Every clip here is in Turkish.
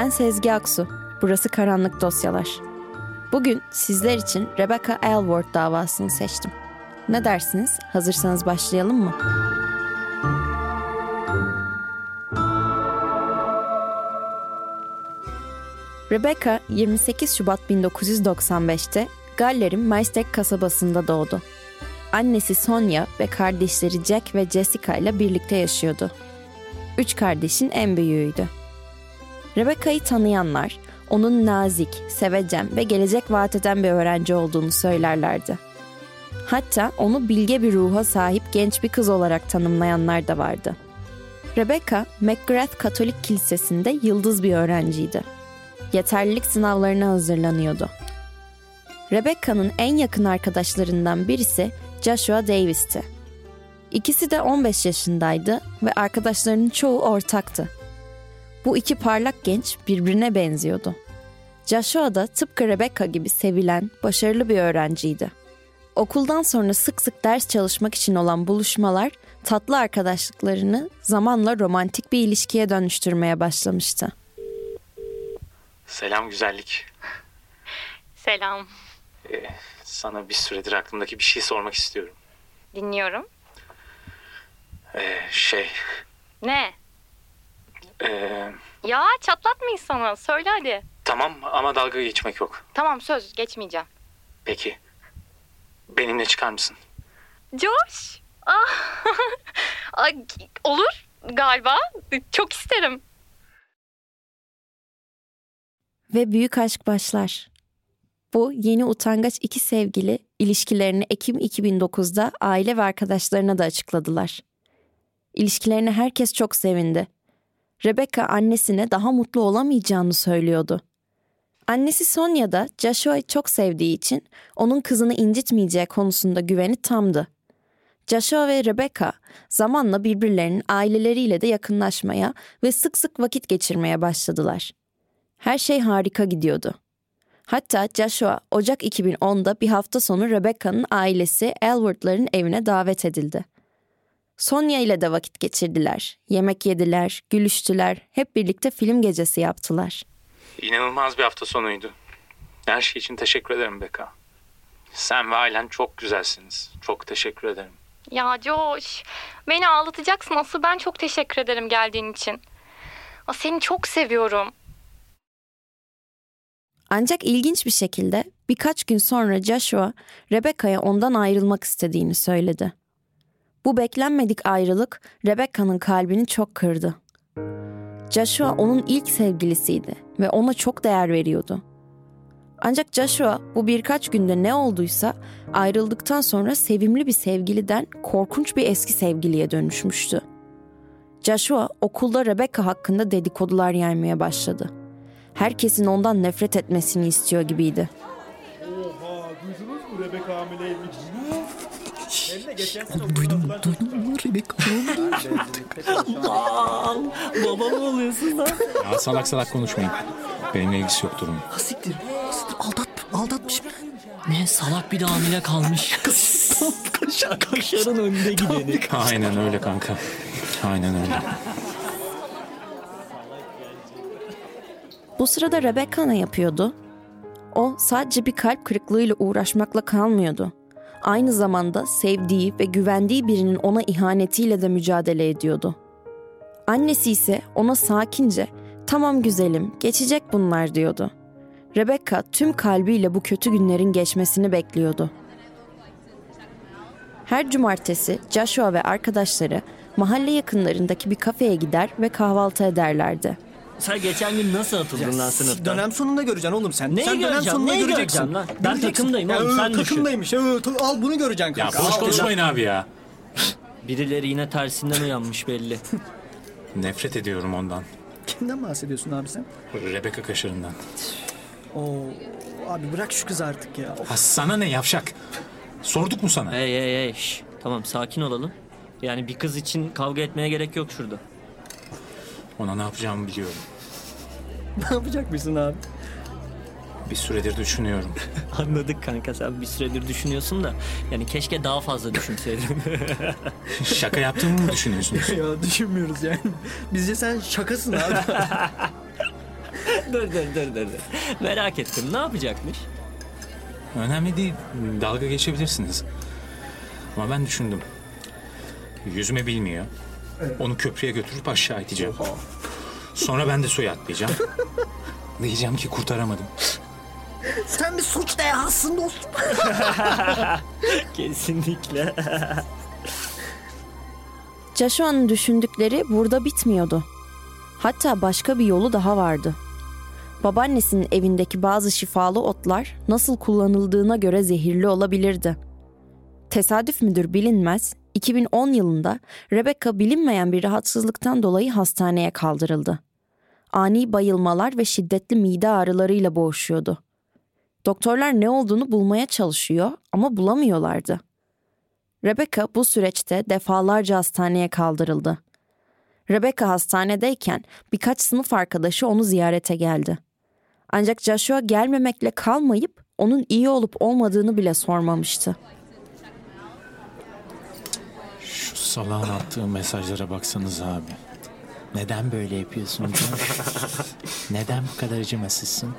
Ben Sezgi Aksu. Burası Karanlık Dosyalar. Bugün sizler için Rebecca Aylward davasını seçtim. Ne dersiniz? Hazırsanız başlayalım mı? Rebecca 28 Şubat 1995'te Galler'in Maestek kasabasında doğdu. Annesi Sonia ve kardeşleri Jack ve Jessica ile birlikte yaşıyordu. Üç kardeşin en büyüğüydü. Rebecca'yı tanıyanlar onun nazik, sevecen ve gelecek vaat eden bir öğrenci olduğunu söylerlerdi. Hatta onu bilge bir ruha sahip genç bir kız olarak tanımlayanlar da vardı. Rebecca, McGrath Katolik Kilisesi'nde yıldız bir öğrenciydi. Yeterlilik sınavlarına hazırlanıyordu. Rebecca'nın en yakın arkadaşlarından birisi Joshua Davis'ti. İkisi de 15 yaşındaydı ve arkadaşlarının çoğu ortaktı. Bu iki parlak genç birbirine benziyordu. Joshua da tıpkı Rebecca gibi sevilen, başarılı bir öğrenciydi. Okuldan sonra sık sık ders çalışmak için olan buluşmalar tatlı arkadaşlıklarını zamanla romantik bir ilişkiye dönüştürmeye başlamıştı. Selam güzellik. Selam. Ee, sana bir süredir aklımdaki bir şey sormak istiyorum. Dinliyorum. Ee, şey, Ne? Ee, Ya çatlatma insanı. Söyle hadi. tamam ama dalga geçmek yok. Tamam söz geçmeyeceğim. Peki, benimle çıkar mısın? Josh. Ah. Ay, Olur galiba. Çok isterim. Ve büyük aşk başlar. Bu yeni utangaç iki sevgili ilişkilerini Ekim 2009'da aile ve arkadaşlarına da açıkladılar. İlişkilerine herkes çok sevindi. Rebecca annesine daha mutlu olamayacağını söylüyordu. Annesi Sonia da Joshua'yı çok sevdiği için onun kızını incitmeyeceği konusunda güveni tamdı. Joshua ve Rebecca zamanla birbirlerinin aileleriyle de yakınlaşmaya ve sık sık vakit geçirmeye başladılar. Her şey harika gidiyordu. Hatta Joshua Ocak 2010'da bir hafta sonu Rebecca'nın ailesi Elwood'ların evine davet edildi. Sonia ile de vakit geçirdiler. Yemek yediler, gülüştüler, hep birlikte film gecesi yaptılar. İnanılmaz bir hafta sonuydu. Her şey için teşekkür ederim Beka. Sen ve ailen çok güzelsiniz. Çok teşekkür ederim. Ya Josh. Beni ağlatacaksın. Asıl ben çok teşekkür ederim geldiğin için. Seni çok seviyorum. Ancak ilginç bir şekilde birkaç gün sonra Joshua Rebecca'ya ondan ayrılmak istediğini söyledi. Bu beklenmedik ayrılık Rebecca'nın kalbini çok kırdı. Joshua onun ilk sevgilisiydi ve ona çok değer veriyordu. Ancak Joshua bu birkaç günde ne olduysa ayrıldıktan sonra sevimli bir sevgiliden korkunç bir eski sevgiliye dönüşmüştü. Joshua okulda Rebecca hakkında dedikodular yaymaya başladı. Herkesin ondan nefret etmesini istiyor gibiydi. Oha duydunuz mu Rebecca hamileymiş. Mu? Duydun mu? Rebecca Aman babam oluyorsun lan. Ya salak salak konuşmayın. Benimle ilgisi yok durumun. Ha siktir. Siktir aldat, aldatmış mı? Ne salak bir de hamile kalmış. Kaşar, kaşarın önünde gideni. Aynen öyle kanka. Aynen öyle. Bu sırada Rebecca ne yapıyordu? O sadece bir kalp kırıklığıyla uğraşmakla kalmıyordu. Aynı zamanda sevdiği ve güvendiği birinin ona ihanetiyle de mücadele ediyordu. Annesi ise ona sakince "Tamam güzelim, geçecek bunlar." diyordu. Rebecca tüm kalbiyle bu kötü günlerin geçmesini bekliyordu. Her cumartesi Joshua ve arkadaşları mahalle yakınlarındaki bir kafeye gider ve kahvaltı ederlerdi. Sen geçen gün nasıl atıldın lan sınıftan? Dönem sonunda göreceksin oğlum sen. Neyi sen dönem göreceğim, sonunda neyi göreceksin. göreceğim lan? Ben Göreceksin. takımdayım oğlum, ö, sen düşün. Takımdaymış. Ta- al bunu göreceksin Ya kanka. boş Al. konuşmayın abi ya. Birileri yine tersinden uyanmış belli. Nefret ediyorum ondan. Kimden bahsediyorsun abi sen? Rebecca kaşarından. Oo, abi bırak şu kızı artık ya. Of. Ha sana ne yavşak? Sorduk mu sana? Hey hey hey şş. Tamam sakin olalım. Yani bir kız için kavga etmeye gerek yok şurada. Ona ne yapacağımı biliyorum. ne yapacak mısın abi? Bir süredir düşünüyorum. Anladık kanka sen bir süredir düşünüyorsun da. Yani keşke daha fazla düşünseydin. Şaka yaptığımı mı düşünüyorsunuz? ya düşünmüyoruz yani. Bizce sen şakasın abi. dur dur dur dur. dur. Merak ettim ne yapacakmış? Önemli değil. Dalga geçebilirsiniz. Ama ben düşündüm. Yüzme bilmiyor. Onu köprüye götürüp aşağı iteceğim. Sonra ben de suya atlayacağım. Diyeceğim ki kurtaramadım. sen bir suç dehasın dostum. Kesinlikle. Joshua'nın düşündükleri burada bitmiyordu. Hatta başka bir yolu daha vardı. Babaannesinin evindeki bazı şifalı otlar nasıl kullanıldığına göre zehirli olabilirdi. Tesadüf müdür bilinmez, 2010 yılında Rebecca bilinmeyen bir rahatsızlıktan dolayı hastaneye kaldırıldı. Ani bayılmalar ve şiddetli mide ağrılarıyla boğuşuyordu. Doktorlar ne olduğunu bulmaya çalışıyor ama bulamıyorlardı. Rebecca bu süreçte defalarca hastaneye kaldırıldı. Rebecca hastanedeyken birkaç sınıf arkadaşı onu ziyarete geldi. Ancak Joshua gelmemekle kalmayıp onun iyi olup olmadığını bile sormamıştı. Şu salağın attığı mesajlara baksanız abi. Neden böyle yapıyorsun? Neden bu kadar acımasızsın?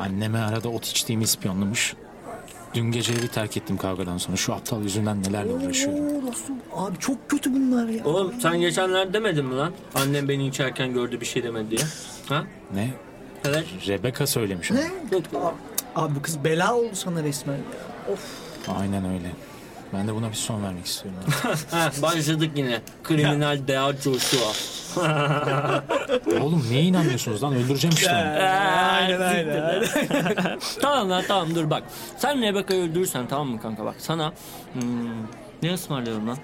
Anneme arada ot içtiğimi ispiyonlamış. Dün gece evi terk ettim kavgadan sonra. Şu aptal yüzünden nelerle uğraşıyorum. Oo dostum. Abi çok kötü bunlar ya. Oğlum sen geçenlerde demedin mi lan? Annem beni içerken gördü bir şey demedi diye. Ha? Ne? Evet. Rebecca söylemiş onu. Abi bu kız bela oldu sana resmen. Of. Aynen öyle. Ben de buna bir son vermek istiyorum. Başladık yine. Kriminal Dea Joshua. Oğlum neye inanmıyorsunuz lan? Öldüreceğim işte onu. aynen aynen. tamam lan tamam dur bak. Sen Rebecca'yı öldürürsen tamam mı kanka bak sana hmm, ne ısmarlıyorum lan?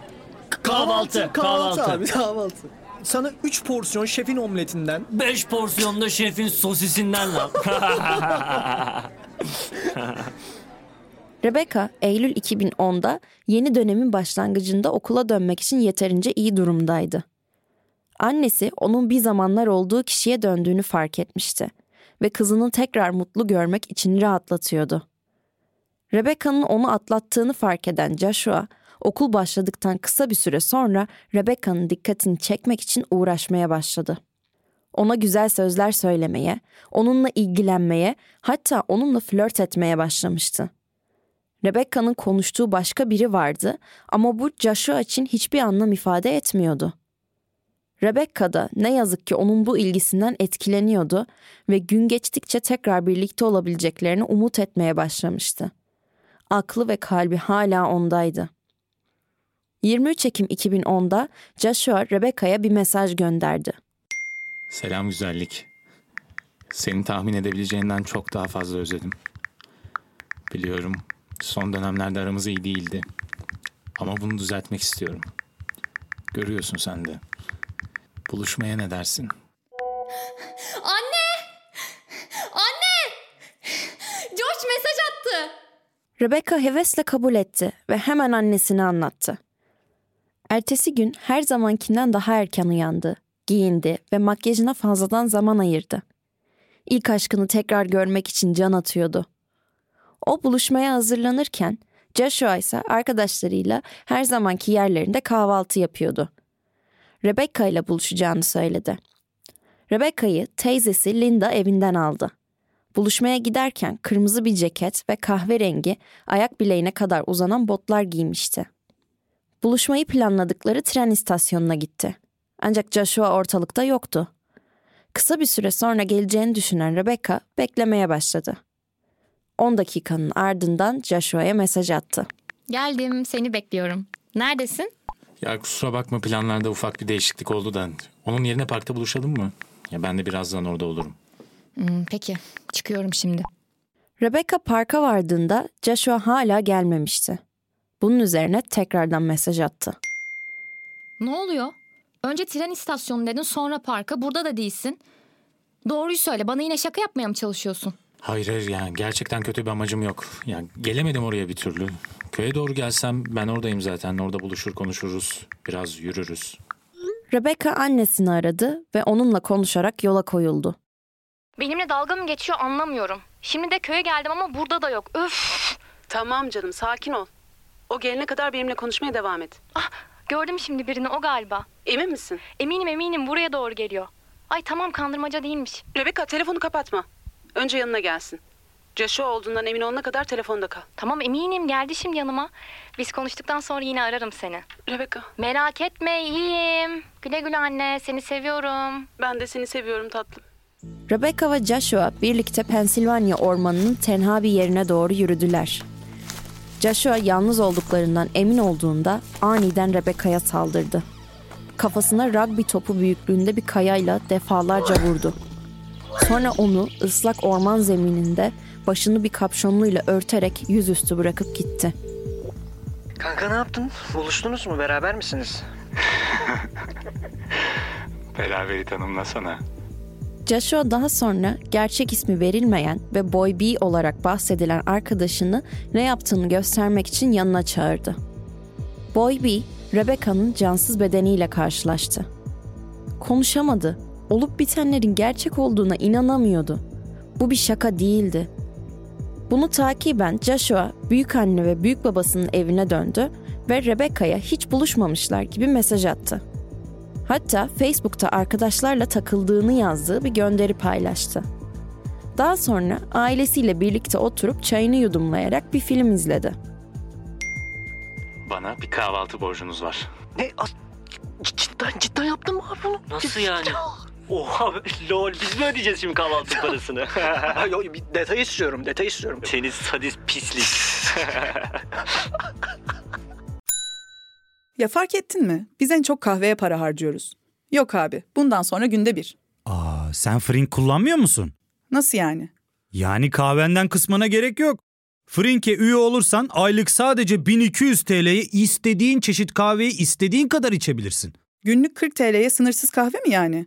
Kahvaltı, Kahvaltı kahvaltı. abi kahvaltı. Sana 3 porsiyon şefin omletinden. 5 porsiyonda şefin sosisinden lan. Rebecca, Eylül 2010'da yeni dönemin başlangıcında okula dönmek için yeterince iyi durumdaydı. Annesi onun bir zamanlar olduğu kişiye döndüğünü fark etmişti ve kızını tekrar mutlu görmek için rahatlatıyordu. Rebecca'nın onu atlattığını fark eden Joshua, okul başladıktan kısa bir süre sonra Rebecca'nın dikkatini çekmek için uğraşmaya başladı. Ona güzel sözler söylemeye, onunla ilgilenmeye, hatta onunla flört etmeye başlamıştı. Rebecca'nın konuştuğu başka biri vardı ama bu Joshua için hiçbir anlam ifade etmiyordu. Rebecca da ne yazık ki onun bu ilgisinden etkileniyordu ve gün geçtikçe tekrar birlikte olabileceklerini umut etmeye başlamıştı. Aklı ve kalbi hala ondaydı. 23 Ekim 2010'da Joshua Rebecca'ya bir mesaj gönderdi. Selam güzellik. Seni tahmin edebileceğinden çok daha fazla özledim. Biliyorum son dönemlerde aramız iyi değildi. Ama bunu düzeltmek istiyorum. Görüyorsun sen de. Buluşmaya ne dersin? Anne! Anne! George mesaj attı. Rebecca hevesle kabul etti ve hemen annesine anlattı. Ertesi gün her zamankinden daha erken uyandı, giyindi ve makyajına fazladan zaman ayırdı. İlk aşkını tekrar görmek için can atıyordu. O buluşmaya hazırlanırken Joshua ise arkadaşlarıyla her zamanki yerlerinde kahvaltı yapıyordu. Rebecca ile buluşacağını söyledi. Rebecca'yı teyzesi Linda evinden aldı. Buluşmaya giderken kırmızı bir ceket ve kahverengi ayak bileğine kadar uzanan botlar giymişti. Buluşmayı planladıkları tren istasyonuna gitti. Ancak Joshua ortalıkta yoktu. Kısa bir süre sonra geleceğini düşünen Rebecca beklemeye başladı. 10 dakikanın ardından Joshua'ya mesaj attı. Geldim seni bekliyorum. Neredesin? Ya kusura bakma planlarda ufak bir değişiklik oldu da. Onun yerine parkta buluşalım mı? Ya ben de birazdan orada olurum. Hmm, peki çıkıyorum şimdi. Rebecca parka vardığında Joshua hala gelmemişti. Bunun üzerine tekrardan mesaj attı. Ne oluyor? Önce tren istasyonu dedin sonra parka burada da değilsin. Doğruyu söyle bana yine şaka yapmaya mı çalışıyorsun? Hayır hayır yani gerçekten kötü bir amacım yok. Yani gelemedim oraya bir türlü. Köye doğru gelsem ben oradayım zaten. Orada buluşur konuşuruz. Biraz yürürüz. Rebecca annesini aradı ve onunla konuşarak yola koyuldu. Benimle dalga mı geçiyor anlamıyorum. Şimdi de köye geldim ama burada da yok. Öf! Tamam canım sakin ol. O gelene kadar benimle konuşmaya devam et. Ah, gördüm şimdi birini o galiba. Emin misin? Eminim eminim buraya doğru geliyor. Ay tamam kandırmaca değilmiş. Rebecca telefonu kapatma. Önce yanına gelsin. Joshua olduğundan emin olana kadar telefonda kal. Tamam eminim geldi şimdi yanıma. Biz konuştuktan sonra yine ararım seni. Rebecca Merak etme iyiyim. Güle güle anne seni seviyorum. ben de seni seviyorum tatlım. Rebecca ve Joshua birlikte Pensilvanya ormanının tenha bir yerine doğru yürüdüler. Joshua yalnız olduklarından emin olduğunda aniden Rebecca'ya saldırdı. Kafasına rugby topu büyüklüğünde bir kayayla defalarca vurdu. Sonra onu ıslak orman zemininde başını bir kapşonluyla örterek yüzüstü bırakıp gitti. Kanka ne yaptın? Buluştunuz mu? Beraber misiniz? Beraberi tanımlasana. Joshua daha sonra gerçek ismi verilmeyen ve Boy B olarak bahsedilen arkadaşını ne yaptığını göstermek için yanına çağırdı. Boy B, Rebecca'nın cansız bedeniyle karşılaştı. Konuşamadı. Olup bitenlerin gerçek olduğuna inanamıyordu. Bu bir şaka değildi. Bunu takiben Joshua büyük anne ve büyük babasının evine döndü ve Rebecca'ya hiç buluşmamışlar gibi mesaj attı. Hatta Facebook'ta arkadaşlarla takıldığını yazdığı bir gönderi paylaştı. Daha sonra ailesiyle birlikte oturup çayını yudumlayarak bir film izledi. Bana bir kahvaltı borcunuz var. Ne? As- C- cidden, cidden yaptın mı abi bunu? Nasıl yani? Oha lol biz mi ödeyeceğiz şimdi kahvaltı parasını? Ay, ay, bir detay istiyorum, detay istiyorum. Seni sadist pislik. Ya fark ettin mi? Biz en çok kahveye para harcıyoruz. Yok abi, bundan sonra günde bir. Aa, sen Frink kullanmıyor musun? Nasıl yani? Yani kahvenden kısmına gerek yok. Frink'e üye olursan aylık sadece 1200 TL'ye istediğin çeşit kahveyi istediğin kadar içebilirsin. Günlük 40 TL'ye sınırsız kahve mi yani?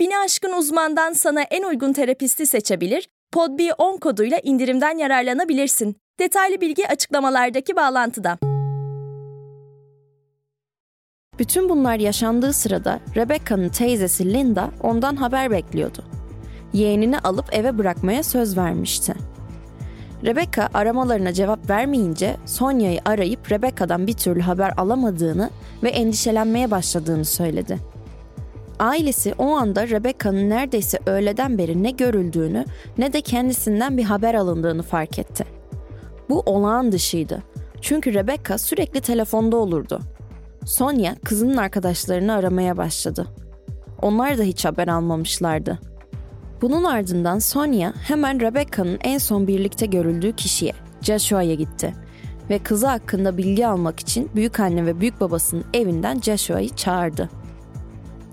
Bini aşkın uzmandan sana en uygun terapisti seçebilir, podb10 koduyla indirimden yararlanabilirsin. Detaylı bilgi açıklamalardaki bağlantıda. Bütün bunlar yaşandığı sırada Rebecca'nın teyzesi Linda ondan haber bekliyordu. Yeğenini alıp eve bırakmaya söz vermişti. Rebecca aramalarına cevap vermeyince Sonya'yı arayıp Rebecca'dan bir türlü haber alamadığını ve endişelenmeye başladığını söyledi. Ailesi o anda Rebecca'nın neredeyse öğleden beri ne görüldüğünü ne de kendisinden bir haber alındığını fark etti. Bu olağan dışıydı. Çünkü Rebecca sürekli telefonda olurdu. Sonya kızının arkadaşlarını aramaya başladı. Onlar da hiç haber almamışlardı. Bunun ardından Sonya hemen Rebecca'nın en son birlikte görüldüğü kişiye, Joshua'ya gitti ve kızı hakkında bilgi almak için büyük anne ve büyük babasının evinden Joshua'yı çağırdı.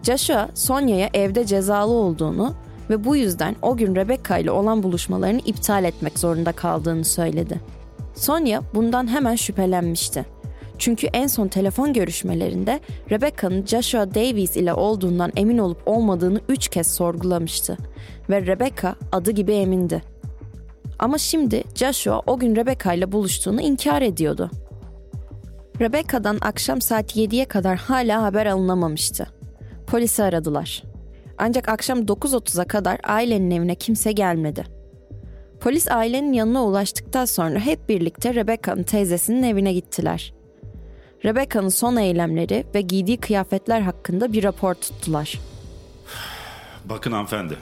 Joshua, Sonya'ya evde cezalı olduğunu ve bu yüzden o gün Rebecca ile olan buluşmalarını iptal etmek zorunda kaldığını söyledi. Sonya bundan hemen şüphelenmişti. Çünkü en son telefon görüşmelerinde Rebecca'nın Joshua Davies ile olduğundan emin olup olmadığını üç kez sorgulamıştı ve Rebecca adı gibi emindi. Ama şimdi Joshua o gün Rebecca ile buluştuğunu inkar ediyordu. Rebecca'dan akşam saat 7'ye kadar hala haber alınamamıştı. Polisi aradılar. Ancak akşam 9.30'a kadar ailenin evine kimse gelmedi. Polis ailenin yanına ulaştıktan sonra hep birlikte Rebecca'nın teyzesinin evine gittiler. Rebecca'nın son eylemleri ve giydiği kıyafetler hakkında bir rapor tuttular. Bakın hanımefendi.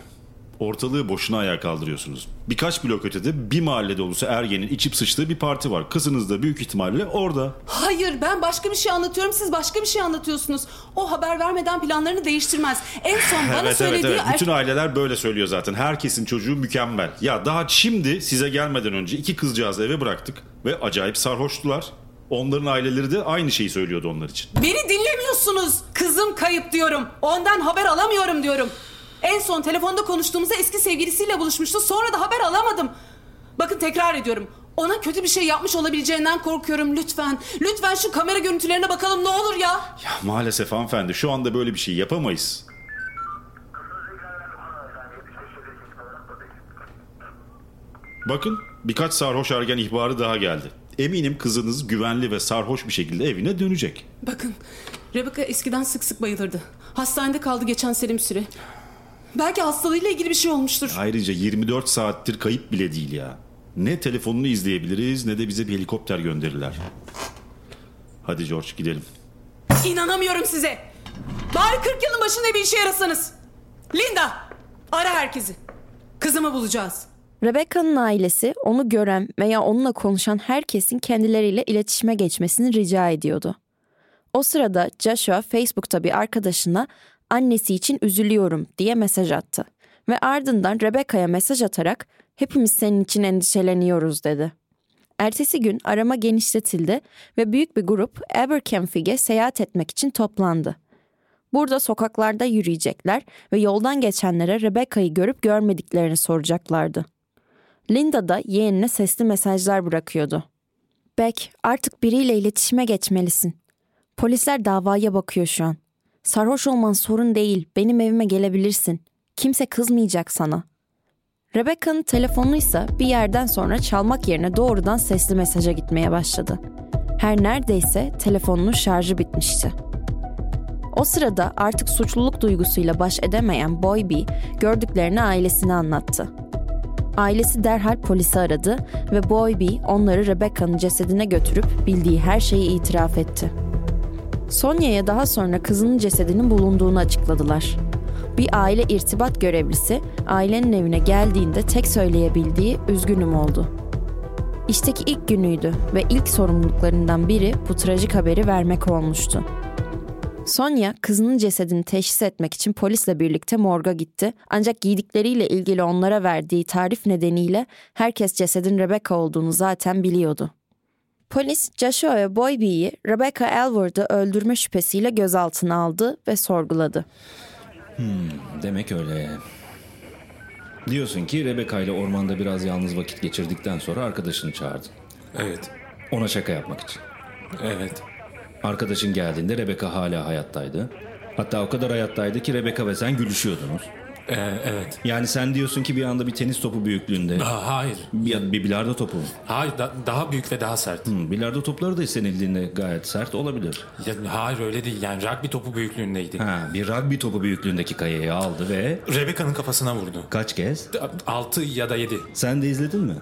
Ortalığı boşuna ayağa kaldırıyorsunuz. Birkaç blok ötede bir mahallede olursa ergenin içip sıçtığı bir parti var. Kızınız da büyük ihtimalle orada. Hayır ben başka bir şey anlatıyorum siz başka bir şey anlatıyorsunuz. O haber vermeden planlarını değiştirmez. En son bana evet evet söylediği... evet. er- Bütün aileler böyle söylüyor zaten. Herkesin çocuğu mükemmel. Ya daha şimdi size gelmeden önce iki kızcağızı eve bıraktık. Ve acayip sarhoştular. Onların aileleri de aynı şeyi söylüyordu onlar için. Beni dinlemiyorsunuz. Kızım kayıp diyorum. Ondan haber alamıyorum diyorum. En son telefonda konuştuğumuzda eski sevgilisiyle buluşmuştu. Sonra da haber alamadım. Bakın tekrar ediyorum. Ona kötü bir şey yapmış olabileceğinden korkuyorum. Lütfen, lütfen şu kamera görüntülerine bakalım ne olur ya. Ya maalesef hanımefendi şu anda böyle bir şey yapamayız. Bakın birkaç sarhoş ergen ihbarı daha geldi. Eminim kızınız güvenli ve sarhoş bir şekilde evine dönecek. Bakın, Rebecca eskiden sık sık bayılırdı. Hastanede kaldı geçen bir süre. Belki hastalığıyla ilgili bir şey olmuştur. Ayrıca 24 saattir kayıp bile değil ya. Ne telefonunu izleyebiliriz ne de bize bir helikopter gönderirler. Hadi George gidelim. İnanamıyorum size. Bari 40 yılın başında bir işe yarasanız. Linda, ara herkesi. Kızımı bulacağız. Rebecca'nın ailesi onu gören veya onunla konuşan herkesin kendileriyle iletişime geçmesini rica ediyordu. O sırada Joshua Facebook'ta bir arkadaşına annesi için üzülüyorum diye mesaj attı. Ve ardından Rebecca'ya mesaj atarak hepimiz senin için endişeleniyoruz dedi. Ertesi gün arama genişletildi ve büyük bir grup Abercrombie'ye seyahat etmek için toplandı. Burada sokaklarda yürüyecekler ve yoldan geçenlere Rebecca'yı görüp görmediklerini soracaklardı. Linda da yeğenine sesli mesajlar bırakıyordu. Beck, artık biriyle iletişime geçmelisin. Polisler davaya bakıyor şu an. Sarhoş olman sorun değil, benim evime gelebilirsin. Kimse kızmayacak sana. Rebecca'nın telefonu ise bir yerden sonra çalmak yerine doğrudan sesli mesaja gitmeye başladı. Her neredeyse telefonunun şarjı bitmişti. O sırada artık suçluluk duygusuyla baş edemeyen Boy B gördüklerini ailesine anlattı. Ailesi derhal polisi aradı ve Boy B onları Rebecca'nın cesedine götürüp bildiği her şeyi itiraf etti. Sonya'ya daha sonra kızının cesedinin bulunduğunu açıkladılar. Bir aile irtibat görevlisi ailenin evine geldiğinde tek söyleyebildiği üzgünüm oldu. İşteki ilk günüydü ve ilk sorumluluklarından biri bu trajik haberi vermek olmuştu. Sonya kızının cesedini teşhis etmek için polisle birlikte morga gitti. Ancak giydikleriyle ilgili onlara verdiği tarif nedeniyle herkes cesedin Rebecca olduğunu zaten biliyordu. Polis Joshua ve Boy B'yi Rebecca Elwood'u öldürme şüphesiyle gözaltına aldı ve sorguladı. Hmm, demek öyle. Diyorsun ki Rebecca ile ormanda biraz yalnız vakit geçirdikten sonra arkadaşını çağırdın. Evet. Ona şaka yapmak için. Evet. Arkadaşın geldiğinde Rebecca hala hayattaydı. Hatta o kadar hayattaydı ki Rebecca ve sen gülüşüyordunuz. Ee, evet. Yani sen diyorsun ki bir anda bir tenis topu büyüklüğünde. Aa, hayır. Bir, bir bilardo topu? Hayır da- daha büyük ve daha sert. Hmm, bilardo topları da istenildiğinde gayet sert olabilir. Ya, hayır öyle değil yani rugby topu büyüklüğündeydi. Ha, bir rugby topu büyüklüğündeki kayayı aldı ve... Rebecca'nın kafasına vurdu. Kaç kez? 6 ya da 7. Sen de izledin mi?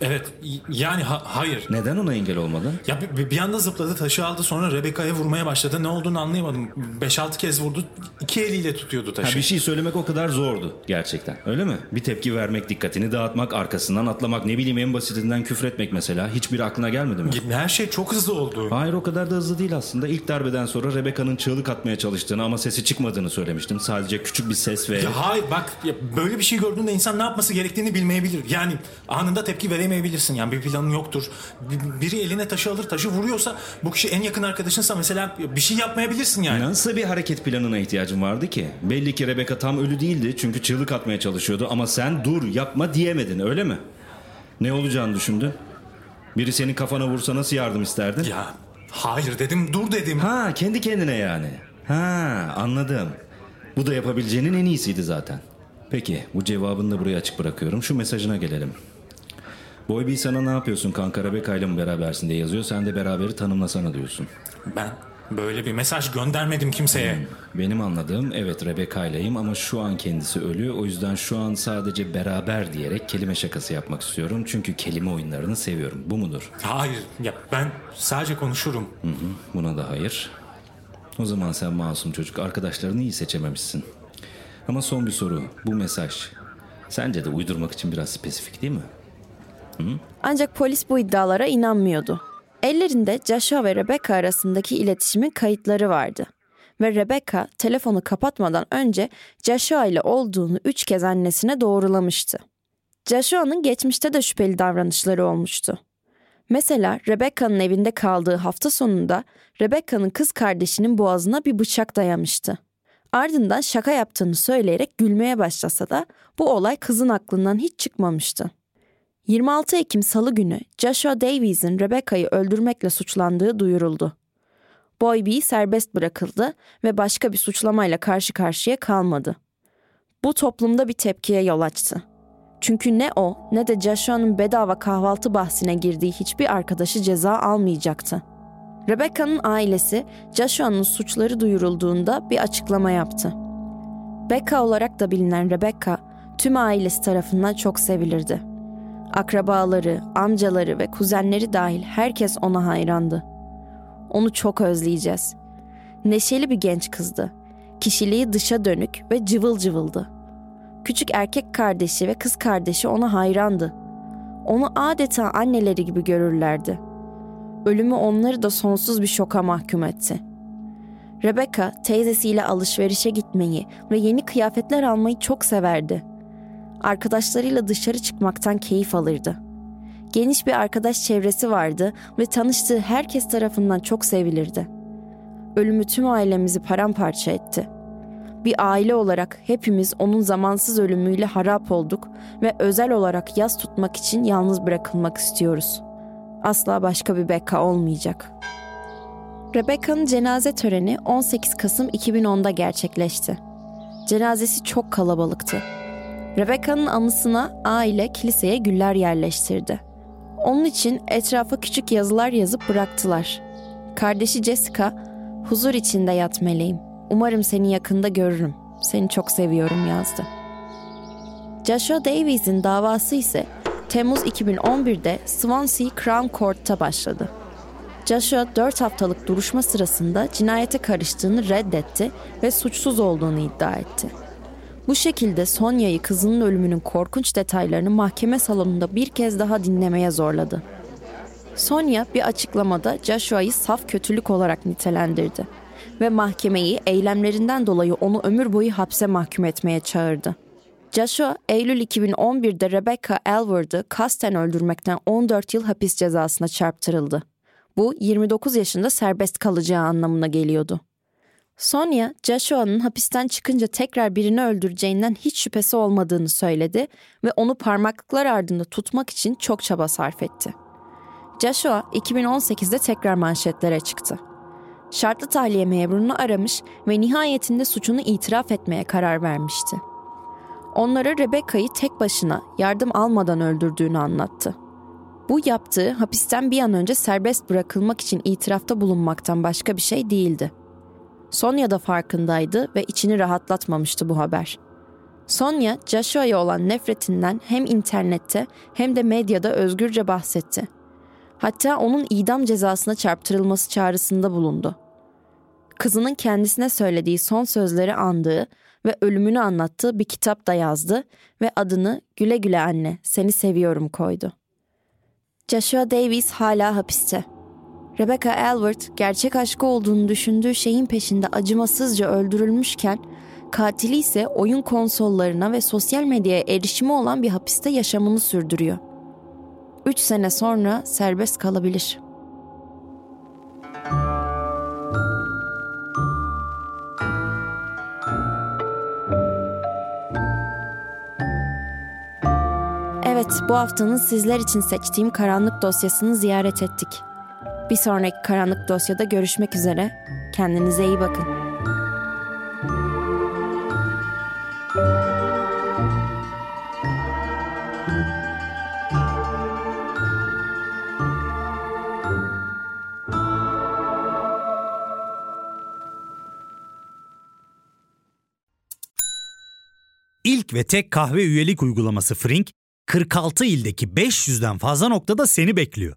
Evet yani ha- hayır. Neden ona engel olmadın? Ya bir, bir anda zıpladı taşı aldı sonra Rebecca'ya vurmaya başladı. Ne olduğunu anlayamadım. 5-6 kez vurdu. iki eliyle tutuyordu Ha, taşı. bir şey söylemek o kadar zordu gerçekten. Öyle mi? Bir tepki vermek, dikkatini dağıtmak, arkasından atlamak, ne bileyim en basitinden küfretmek mesela. Hiçbir aklına gelmedi mi? Her şey çok hızlı oldu. Hayır o kadar da hızlı değil aslında. İlk darbeden sonra Rebecca'nın çığlık atmaya çalıştığını ama sesi çıkmadığını söylemiştin. Sadece küçük bir ses ve... Ya hayır bak ya böyle bir şey gördüğünde insan ne yapması gerektiğini bilmeyebilir. Yani anında tepki veremeyebilirsin. Yani bir planın yoktur. Bir- Biri eline taşı alır taşı vuruyorsa bu kişi en yakın arkadaşınsa mesela bir şey yapmayabilirsin yani. Nasıl bir hareket planına ihtiyacın vardı ki? Belli ki Rebecca tam ölü değildi çünkü çığlık atmaya çalışıyordu ama sen dur yapma diyemedin öyle mi? Ne olacağını düşündün? Biri senin kafana vursa nasıl yardım isterdin? Ya hayır dedim dur dedim. Ha kendi kendine yani. Ha anladım. Bu da yapabileceğinin en iyisiydi zaten. Peki bu cevabını da buraya açık bırakıyorum. Şu mesajına gelelim. Boy bir sana ne yapıyorsun kanka Rebecca ile mi berabersin diye yazıyor. Sen de beraberi tanımlasana diyorsun. Ben Böyle bir mesaj göndermedim kimseye. Benim anladığım evet Rebecca ileyim ama şu an kendisi ölü. O yüzden şu an sadece beraber diyerek kelime şakası yapmak istiyorum. Çünkü kelime oyunlarını seviyorum. Bu mudur? Hayır ya ben sadece konuşurum. Hı hı, buna da hayır. O zaman sen masum çocuk arkadaşlarını iyi seçememişsin. Ama son bir soru. Bu mesaj sence de uydurmak için biraz spesifik değil mi? Hı? Ancak polis bu iddialara inanmıyordu. Ellerinde Joshua ve Rebecca arasındaki iletişimin kayıtları vardı. Ve Rebecca telefonu kapatmadan önce Joshua ile olduğunu üç kez annesine doğrulamıştı. Joshua'nın geçmişte de şüpheli davranışları olmuştu. Mesela Rebecca'nın evinde kaldığı hafta sonunda Rebecca'nın kız kardeşinin boğazına bir bıçak dayamıştı. Ardından şaka yaptığını söyleyerek gülmeye başlasa da bu olay kızın aklından hiç çıkmamıştı. 26 Ekim Salı günü Joshua Davies'in Rebecca'yı öldürmekle suçlandığı duyuruldu. Boy B serbest bırakıldı ve başka bir suçlamayla karşı karşıya kalmadı. Bu toplumda bir tepkiye yol açtı. Çünkü ne o ne de Joshua'nın bedava kahvaltı bahsine girdiği hiçbir arkadaşı ceza almayacaktı. Rebecca'nın ailesi Joshua'nın suçları duyurulduğunda bir açıklama yaptı. Becca olarak da bilinen Rebecca tüm ailesi tarafından çok sevilirdi. Akrabaları, amcaları ve kuzenleri dahil herkes ona hayrandı. Onu çok özleyeceğiz. Neşeli bir genç kızdı. Kişiliği dışa dönük ve cıvıl cıvıldı. Küçük erkek kardeşi ve kız kardeşi ona hayrandı. Onu adeta anneleri gibi görürlerdi. Ölümü onları da sonsuz bir şoka mahkum etti. Rebecca teyzesiyle alışverişe gitmeyi ve yeni kıyafetler almayı çok severdi arkadaşlarıyla dışarı çıkmaktan keyif alırdı. Geniş bir arkadaş çevresi vardı ve tanıştığı herkes tarafından çok sevilirdi. Ölümü tüm ailemizi paramparça etti. Bir aile olarak hepimiz onun zamansız ölümüyle harap olduk ve özel olarak yaz tutmak için yalnız bırakılmak istiyoruz. Asla başka bir Becca olmayacak. Rebecca'nın cenaze töreni 18 Kasım 2010'da gerçekleşti. Cenazesi çok kalabalıktı. Rebecca'nın anısına aile kiliseye güller yerleştirdi. Onun için etrafa küçük yazılar yazıp bıraktılar. Kardeşi Jessica, huzur içinde yat meleğim. Umarım seni yakında görürüm. Seni çok seviyorum yazdı. Joshua Davies'in davası ise Temmuz 2011'de Swansea Crown Court'ta başladı. Joshua 4 haftalık duruşma sırasında cinayete karıştığını reddetti ve suçsuz olduğunu iddia etti. Bu şekilde Sonya'yı kızının ölümünün korkunç detaylarını mahkeme salonunda bir kez daha dinlemeye zorladı. Sonya bir açıklamada Joshua'yı saf kötülük olarak nitelendirdi ve mahkemeyi eylemlerinden dolayı onu ömür boyu hapse mahkum etmeye çağırdı. Joshua, Eylül 2011'de Rebecca Elward'ı kasten öldürmekten 14 yıl hapis cezasına çarptırıldı. Bu 29 yaşında serbest kalacağı anlamına geliyordu. Sonia, Joshua'nın hapisten çıkınca tekrar birini öldüreceğinden hiç şüphesi olmadığını söyledi ve onu parmaklıklar ardında tutmak için çok çaba sarf etti. Joshua 2018'de tekrar manşetlere çıktı. Şartlı tahliye memurunu aramış ve nihayetinde suçunu itiraf etmeye karar vermişti. Onlara Rebecca'yı tek başına yardım almadan öldürdüğünü anlattı. Bu yaptığı hapisten bir an önce serbest bırakılmak için itirafta bulunmaktan başka bir şey değildi. Sonya da farkındaydı ve içini rahatlatmamıştı bu haber. Sonya, Joshua'ya olan nefretinden hem internette hem de medyada özgürce bahsetti. Hatta onun idam cezasına çarptırılması çağrısında bulundu. Kızının kendisine söylediği son sözleri andığı ve ölümünü anlattığı bir kitap da yazdı ve adını Güle Güle Anne, Seni Seviyorum koydu. Joshua Davis hala hapiste. Rebecca Elward gerçek aşkı olduğunu düşündüğü şeyin peşinde acımasızca öldürülmüşken katili ise oyun konsollarına ve sosyal medyaya erişimi olan bir hapiste yaşamını sürdürüyor. Üç sene sonra serbest kalabilir. Evet, bu haftanın sizler için seçtiğim karanlık dosyasını ziyaret ettik. Bir sonraki karanlık dosyada görüşmek üzere. Kendinize iyi bakın. İlk ve tek kahve üyelik uygulaması Frink, 46 ildeki 500'den fazla noktada seni bekliyor.